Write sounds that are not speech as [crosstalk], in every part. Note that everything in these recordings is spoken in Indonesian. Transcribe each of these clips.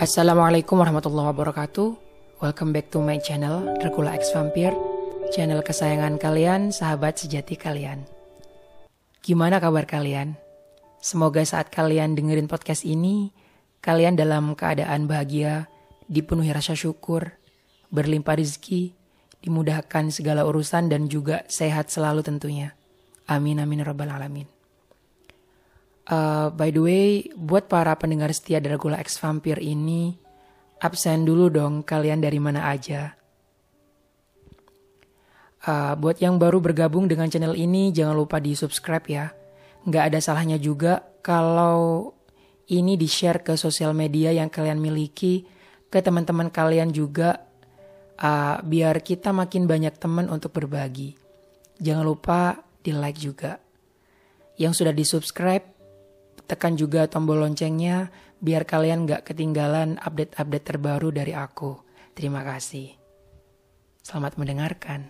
Assalamualaikum warahmatullahi wabarakatuh. Welcome back to my channel Dracula X Vampire. Channel kesayangan kalian, sahabat sejati kalian. Gimana kabar kalian? Semoga saat kalian dengerin podcast ini Kalian dalam keadaan bahagia Dipenuhi rasa syukur Berlimpah rezeki Dimudahkan segala urusan dan juga sehat selalu tentunya. Amin amin rabbal alamin Uh, by the way, buat para pendengar setia Dracula X Vampire ini, absen dulu dong kalian dari mana aja. Uh, buat yang baru bergabung dengan channel ini, jangan lupa di subscribe ya. Nggak ada salahnya juga kalau ini di share ke sosial media yang kalian miliki, ke teman-teman kalian juga, uh, biar kita makin banyak teman untuk berbagi. Jangan lupa di like juga. Yang sudah di subscribe, tekan juga tombol loncengnya biar kalian gak ketinggalan update-update terbaru dari aku. Terima kasih. Selamat mendengarkan.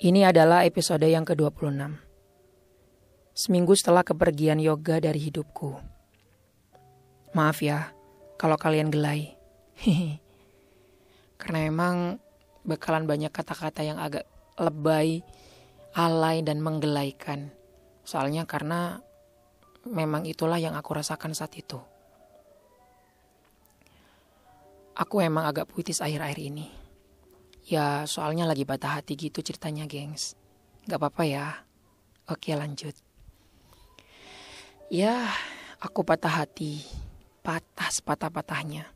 Ini adalah episode yang ke-26. Seminggu setelah kepergian yoga dari hidupku. Maaf ya, kalau kalian gelai. Karena emang bakalan banyak kata-kata yang agak lebay, alay, dan menggelaikan. Soalnya karena memang itulah yang aku rasakan saat itu. Aku emang agak puitis akhir-akhir ini. Ya soalnya lagi patah hati gitu ceritanya gengs. Gak apa-apa ya. Oke lanjut. Ya aku patah hati. Patah sepatah-patahnya.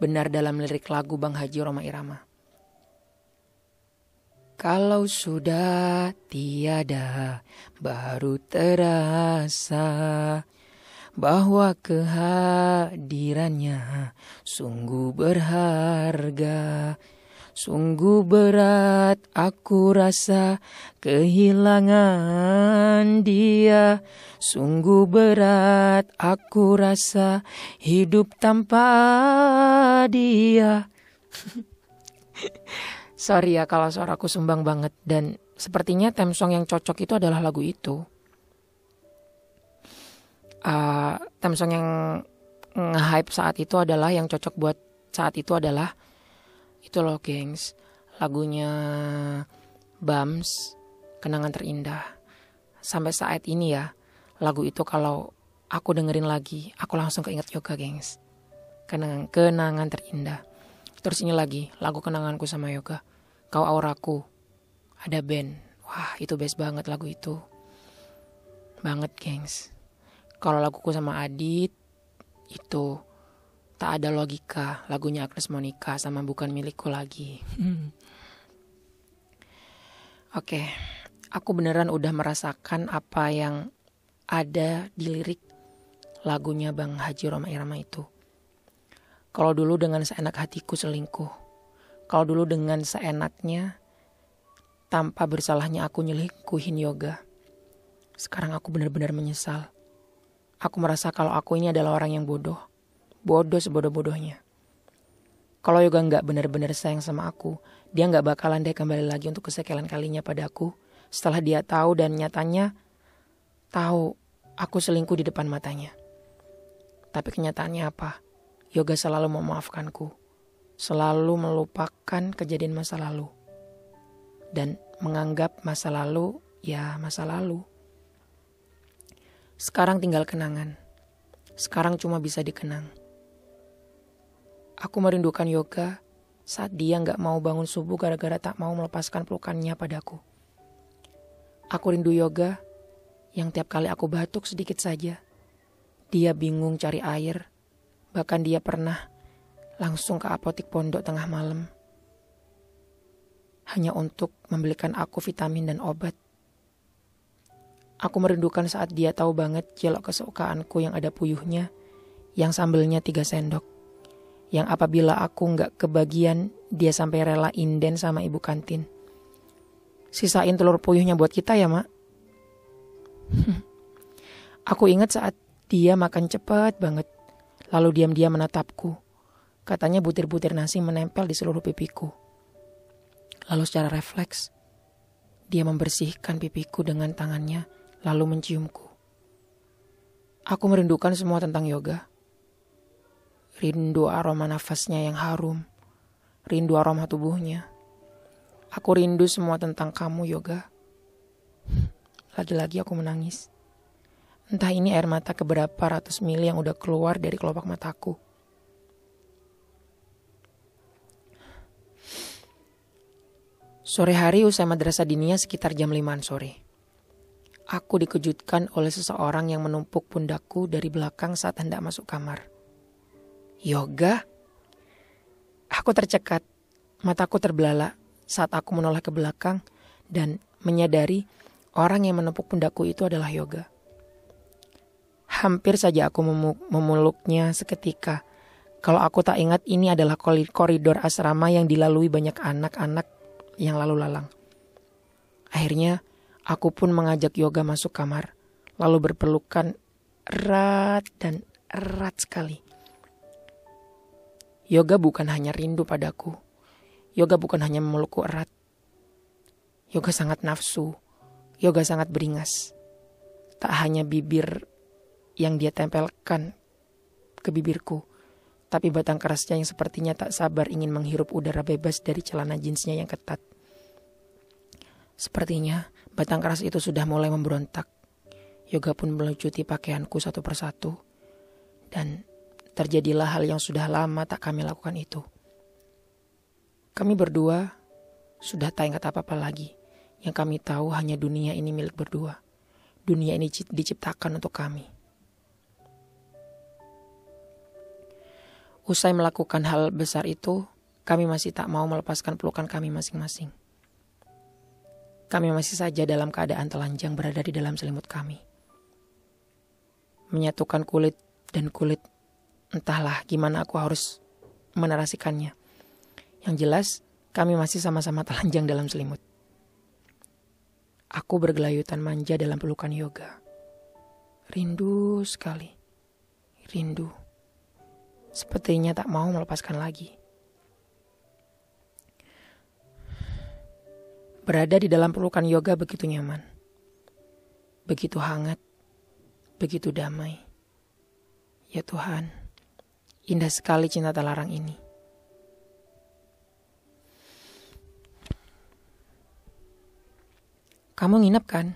Benar dalam lirik lagu Bang Haji Roma Irama. Kalau sudah tiada, baru terasa bahwa kehadirannya sungguh berharga. Sungguh berat aku rasa kehilangan dia. Sungguh berat aku rasa hidup tanpa dia. [laughs] Sorry ya kalau suaraku sumbang banget. Dan sepertinya theme song yang cocok itu adalah lagu itu. Uh, theme song yang nge-hype saat itu adalah yang cocok buat saat itu adalah itu loh gengs. Lagunya Bams kenangan terindah. Sampai saat ini ya lagu itu kalau aku dengerin lagi aku langsung keinget yoga gengs. Kenangan kenangan terindah. Terus ini lagi lagu kenanganku sama yoga Kau Auraku. Ada band. Wah, itu best banget lagu itu. Banget, gengs. Kalau laguku sama Adit, itu tak ada logika. Lagunya Agnes Monica sama bukan milikku lagi. [laughs] Oke, okay. aku beneran udah merasakan apa yang ada di lirik lagunya Bang Haji Roma Irama itu. Kalau dulu dengan seenak hatiku selingkuh, kalau dulu dengan seenaknya, tanpa bersalahnya aku nyelikuhin yoga. Sekarang aku benar-benar menyesal. Aku merasa kalau aku ini adalah orang yang bodoh. Bodoh sebodoh-bodohnya. Kalau yoga nggak benar-benar sayang sama aku, dia nggak bakalan deh kembali lagi untuk kesekian kalinya padaku. Setelah dia tahu dan nyatanya tahu aku selingkuh di depan matanya. Tapi kenyataannya apa? Yoga selalu memaafkanku selalu melupakan kejadian masa lalu dan menganggap masa lalu ya masa lalu. Sekarang tinggal kenangan. Sekarang cuma bisa dikenang. Aku merindukan yoga saat dia nggak mau bangun subuh gara-gara tak mau melepaskan pelukannya padaku. Aku rindu yoga yang tiap kali aku batuk sedikit saja. Dia bingung cari air. Bahkan dia pernah langsung ke apotik pondok tengah malam. Hanya untuk membelikan aku vitamin dan obat. Aku merindukan saat dia tahu banget jelok kesukaanku yang ada puyuhnya, yang sambelnya tiga sendok. Yang apabila aku nggak kebagian, dia sampai rela inden sama ibu kantin. Sisain telur puyuhnya buat kita ya, Mak. [laughs] aku ingat saat dia makan cepat banget, lalu diam-diam menatapku. Katanya butir-butir nasi menempel di seluruh pipiku. Lalu secara refleks, dia membersihkan pipiku dengan tangannya lalu menciumku. Aku merindukan semua tentang yoga. Rindu aroma nafasnya yang harum. Rindu aroma tubuhnya. Aku rindu semua tentang kamu, yoga. Lagi-lagi aku menangis. Entah ini air mata keberapa ratus mili yang udah keluar dari kelopak mataku. Sore hari usai madrasah dinia sekitar jam 5 sore. Aku dikejutkan oleh seseorang yang menumpuk pundakku dari belakang saat hendak masuk kamar. Yoga? Aku tercekat, mataku terbelalak saat aku menoleh ke belakang dan menyadari orang yang menepuk pundakku itu adalah Yoga. Hampir saja aku memeluknya seketika. Kalau aku tak ingat ini adalah koridor asrama yang dilalui banyak anak-anak yang lalu lalang. Akhirnya Aku pun mengajak Yoga masuk kamar, lalu berpelukan erat dan erat sekali. Yoga bukan hanya rindu padaku. Yoga bukan hanya memelukku erat. Yoga sangat nafsu. Yoga sangat beringas. Tak hanya bibir yang dia tempelkan ke bibirku, tapi batang kerasnya yang sepertinya tak sabar ingin menghirup udara bebas dari celana jeansnya yang ketat. Sepertinya Batang keras itu sudah mulai memberontak. Yoga pun melucuti pakaianku satu persatu. Dan terjadilah hal yang sudah lama tak kami lakukan itu. Kami berdua sudah tak ingat apa-apa lagi. Yang kami tahu hanya dunia ini milik berdua. Dunia ini diciptakan untuk kami. Usai melakukan hal besar itu, kami masih tak mau melepaskan pelukan kami masing-masing. Kami masih saja dalam keadaan telanjang berada di dalam selimut kami. Menyatukan kulit dan kulit, entahlah gimana aku harus menarasikannya. Yang jelas, kami masih sama-sama telanjang dalam selimut. Aku bergelayutan manja dalam pelukan yoga. Rindu sekali. Rindu. Sepertinya tak mau melepaskan lagi. Berada di dalam pelukan yoga begitu nyaman. Begitu hangat. Begitu damai. Ya Tuhan, indah sekali cinta terlarang ini. Kamu nginep kan?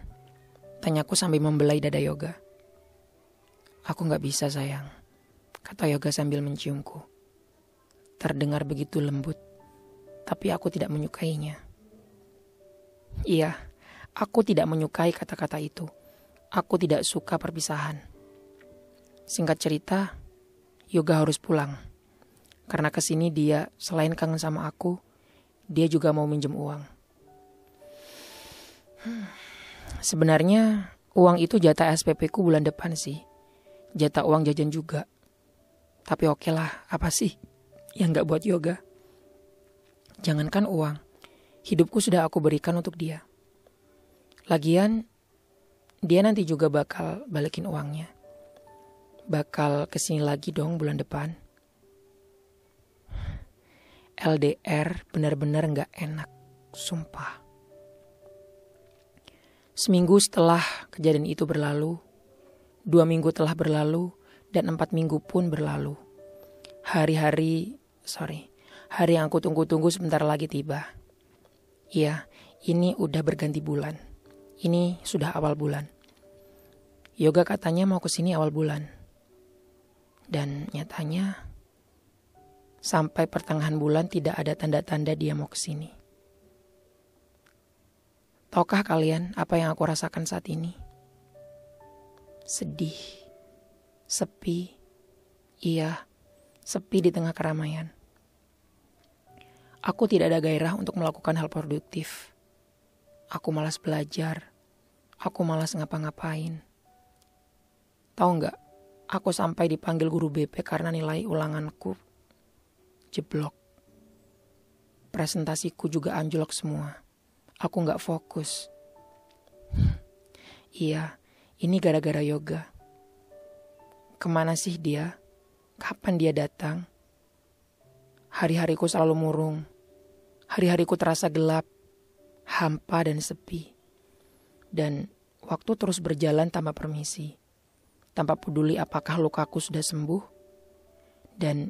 Tanyaku sambil membelai dada yoga. Aku gak bisa sayang, kata yoga sambil menciumku. Terdengar begitu lembut, tapi aku tidak menyukainya. Iya, aku tidak menyukai kata-kata itu. Aku tidak suka perpisahan. Singkat cerita, Yoga harus pulang. Karena ke sini dia selain kangen sama aku, dia juga mau minjem uang. Sebenarnya uang itu jatah SPP ku bulan depan sih. Jatah uang jajan juga. Tapi oke lah, apa sih yang gak buat yoga? Jangankan uang, hidupku sudah aku berikan untuk dia. Lagian, dia nanti juga bakal balikin uangnya. Bakal ke sini lagi dong bulan depan. LDR benar-benar gak enak, sumpah. Seminggu setelah kejadian itu berlalu, dua minggu telah berlalu, dan empat minggu pun berlalu. Hari-hari, sorry, hari yang aku tunggu-tunggu sebentar lagi tiba. Iya, ini udah berganti bulan. Ini sudah awal bulan. Yoga katanya mau ke sini awal bulan. Dan nyatanya sampai pertengahan bulan tidak ada tanda-tanda dia mau ke sini. Tahukah kalian apa yang aku rasakan saat ini? Sedih, sepi, iya, sepi di tengah keramaian. Aku tidak ada gairah untuk melakukan hal produktif. Aku malas belajar. Aku malas ngapa-ngapain. Tahu nggak? Aku sampai dipanggil guru BP karena nilai ulanganku jeblok. Presentasiku juga anjlok semua. Aku nggak fokus. [laughs] iya, ini gara-gara yoga. Ke mana sih dia? Kapan dia datang? Hari-hariku selalu murung Hari-hariku terasa gelap, hampa dan sepi. Dan waktu terus berjalan tanpa permisi. tanpa peduli apakah lukaku sudah sembuh. Dan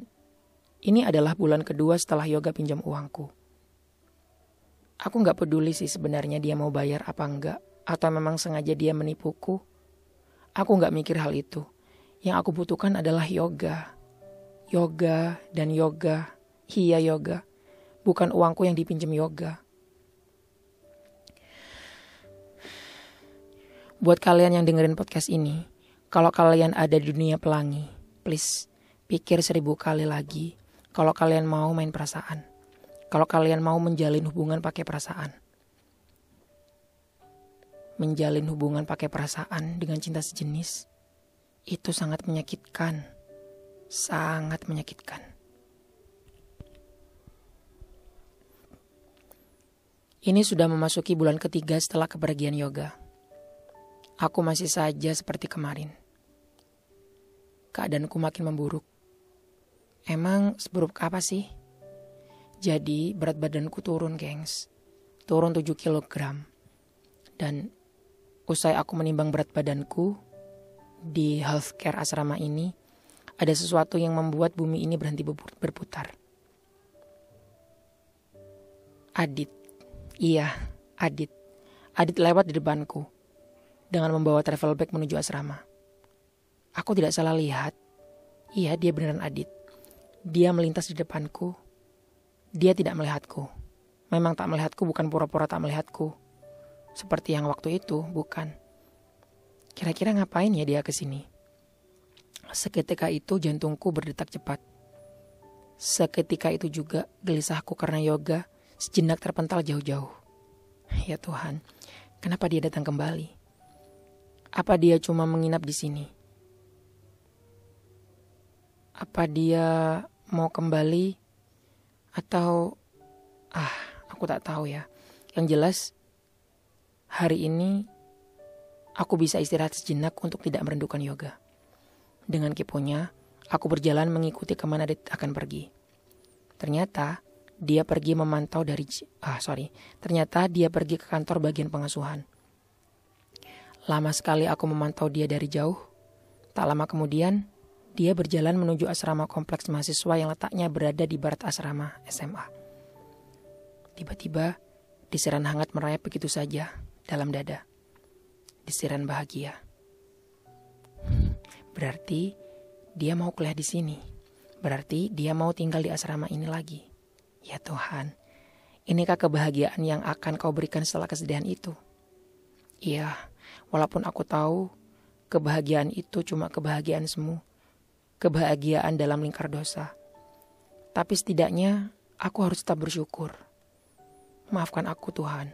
ini adalah bulan kedua setelah yoga pinjam uangku. Aku nggak peduli sih sebenarnya dia mau bayar apa enggak, atau memang sengaja dia menipuku. Aku nggak mikir hal itu. Yang aku butuhkan adalah yoga. Yoga dan yoga, iya yoga. Bukan uangku yang dipinjam yoga. Buat kalian yang dengerin podcast ini, kalau kalian ada di dunia pelangi, please pikir seribu kali lagi kalau kalian mau main perasaan. Kalau kalian mau menjalin hubungan pakai perasaan. Menjalin hubungan pakai perasaan dengan cinta sejenis itu sangat menyakitkan. Sangat menyakitkan. Ini sudah memasuki bulan ketiga setelah kepergian yoga. Aku masih saja seperti kemarin. Keadaanku makin memburuk. Emang seburuk apa sih? Jadi berat badanku turun, gengs. Turun 7 kg. Dan usai aku menimbang berat badanku di healthcare asrama ini, ada sesuatu yang membuat bumi ini berhenti berputar. Adit. Iya, Adit. Adit lewat di depanku dengan membawa travel bag menuju asrama. Aku tidak salah lihat. Iya, dia beneran Adit. Dia melintas di depanku. Dia tidak melihatku. Memang tak melihatku bukan pura-pura tak melihatku. Seperti yang waktu itu, bukan. Kira-kira ngapain ya dia ke sini? Seketika itu jantungku berdetak cepat. Seketika itu juga gelisahku karena yoga sejenak terpental jauh-jauh. Ya Tuhan, kenapa dia datang kembali? Apa dia cuma menginap di sini? Apa dia mau kembali atau ah, aku tak tahu ya. Yang jelas hari ini aku bisa istirahat sejenak untuk tidak merindukan yoga. Dengan kipunya, aku berjalan mengikuti ke mana dia akan pergi. Ternyata dia pergi memantau dari ah sorry, ternyata dia pergi ke kantor bagian pengasuhan. Lama sekali aku memantau dia dari jauh. Tak lama kemudian, dia berjalan menuju asrama kompleks mahasiswa yang letaknya berada di barat asrama SMA. Tiba-tiba, disiran hangat merayap begitu saja dalam dada. Disiran bahagia. Berarti dia mau kuliah di sini. Berarti dia mau tinggal di asrama ini lagi. Ya Tuhan, inikah kebahagiaan yang akan kau berikan setelah kesedihan itu? Iya, Walaupun aku tahu kebahagiaan itu cuma kebahagiaan semu. Kebahagiaan dalam lingkar dosa. Tapi setidaknya aku harus tetap bersyukur. Maafkan aku Tuhan.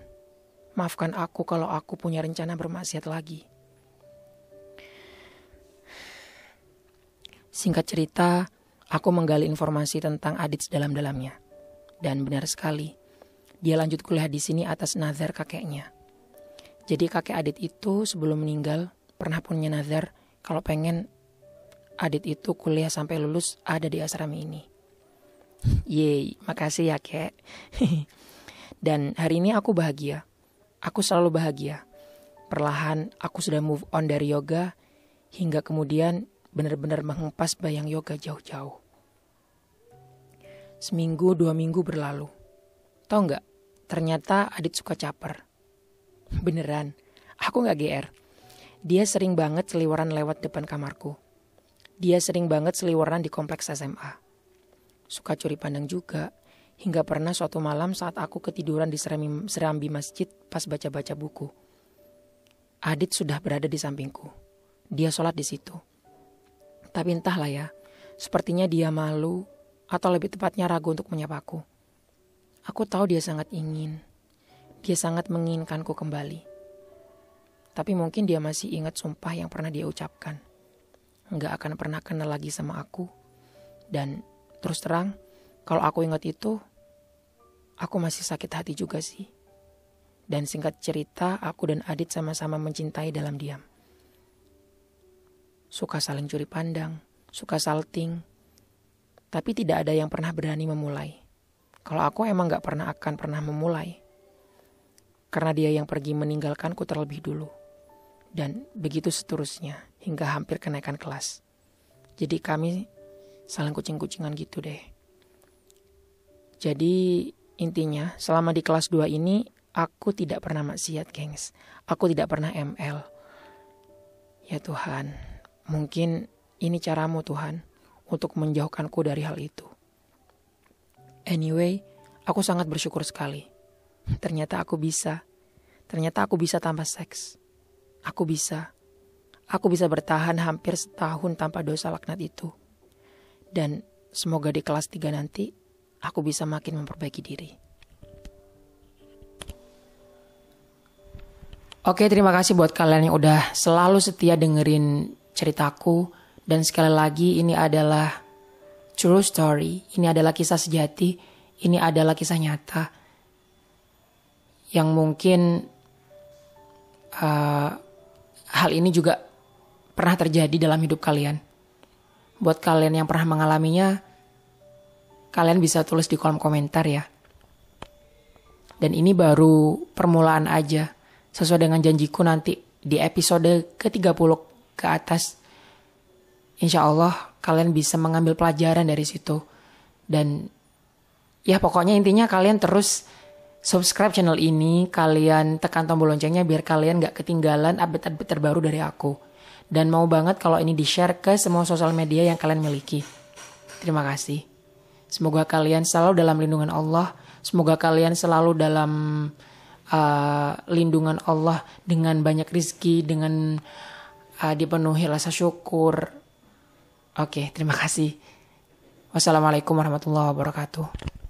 Maafkan aku kalau aku punya rencana bermaksiat lagi. Singkat cerita, aku menggali informasi tentang Adit sedalam-dalamnya. Dan benar sekali, dia lanjut kuliah di sini atas nazar kakeknya. Jadi kakek Adit itu sebelum meninggal pernah punya nazar kalau pengen Adit itu kuliah sampai lulus ada di asrama ini. Yeay, makasih ya kek. [laughs] Dan hari ini aku bahagia. Aku selalu bahagia. Perlahan aku sudah move on dari yoga hingga kemudian benar-benar menghempas bayang yoga jauh-jauh. Seminggu dua minggu berlalu. Tahu nggak? Ternyata Adit suka caper. Beneran, aku gak GR. Dia sering banget seliweran lewat depan kamarku. Dia sering banget seliweran di kompleks SMA. Suka curi pandang juga, hingga pernah suatu malam saat aku ketiduran di serambi, serambi masjid pas baca-baca buku. Adit sudah berada di sampingku. Dia sholat di situ. Tapi entahlah ya, sepertinya dia malu atau lebih tepatnya ragu untuk menyapaku. Aku tahu dia sangat ingin, dia sangat menginginkanku kembali. Tapi mungkin dia masih ingat sumpah yang pernah dia ucapkan. Nggak akan pernah kenal lagi sama aku. Dan terus terang, kalau aku ingat itu, aku masih sakit hati juga sih. Dan singkat cerita, aku dan Adit sama-sama mencintai dalam diam. Suka saling curi pandang, suka salting, tapi tidak ada yang pernah berani memulai. Kalau aku emang gak pernah akan pernah memulai karena dia yang pergi meninggalkanku terlebih dulu. Dan begitu seterusnya, hingga hampir kenaikan kelas. Jadi kami saling kucing-kucingan gitu deh. Jadi intinya selama di kelas 2 ini aku tidak pernah maksiat gengs. Aku tidak pernah ML. Ya Tuhan, mungkin ini caramu Tuhan untuk menjauhkanku dari hal itu. Anyway, aku sangat bersyukur sekali. Ternyata aku bisa. Ternyata aku bisa tanpa seks. Aku bisa. Aku bisa bertahan hampir setahun tanpa dosa laknat itu. Dan semoga di kelas 3 nanti aku bisa makin memperbaiki diri. Oke, terima kasih buat kalian yang udah selalu setia dengerin ceritaku. Dan sekali lagi ini adalah true story. Ini adalah kisah sejati. Ini adalah kisah nyata. Yang mungkin uh, hal ini juga pernah terjadi dalam hidup kalian. Buat kalian yang pernah mengalaminya, kalian bisa tulis di kolom komentar ya. Dan ini baru permulaan aja. Sesuai dengan janjiku nanti di episode ke-30 ke atas. Insya Allah kalian bisa mengambil pelajaran dari situ. Dan ya pokoknya intinya kalian terus subscribe channel ini, kalian tekan tombol loncengnya biar kalian gak ketinggalan update-update terbaru dari aku. Dan mau banget kalau ini di-share ke semua sosial media yang kalian miliki. Terima kasih. Semoga kalian selalu dalam lindungan Allah. Semoga kalian selalu dalam uh, lindungan Allah dengan banyak rizki, dengan uh, dipenuhi rasa syukur. Oke, terima kasih. Wassalamualaikum warahmatullahi wabarakatuh.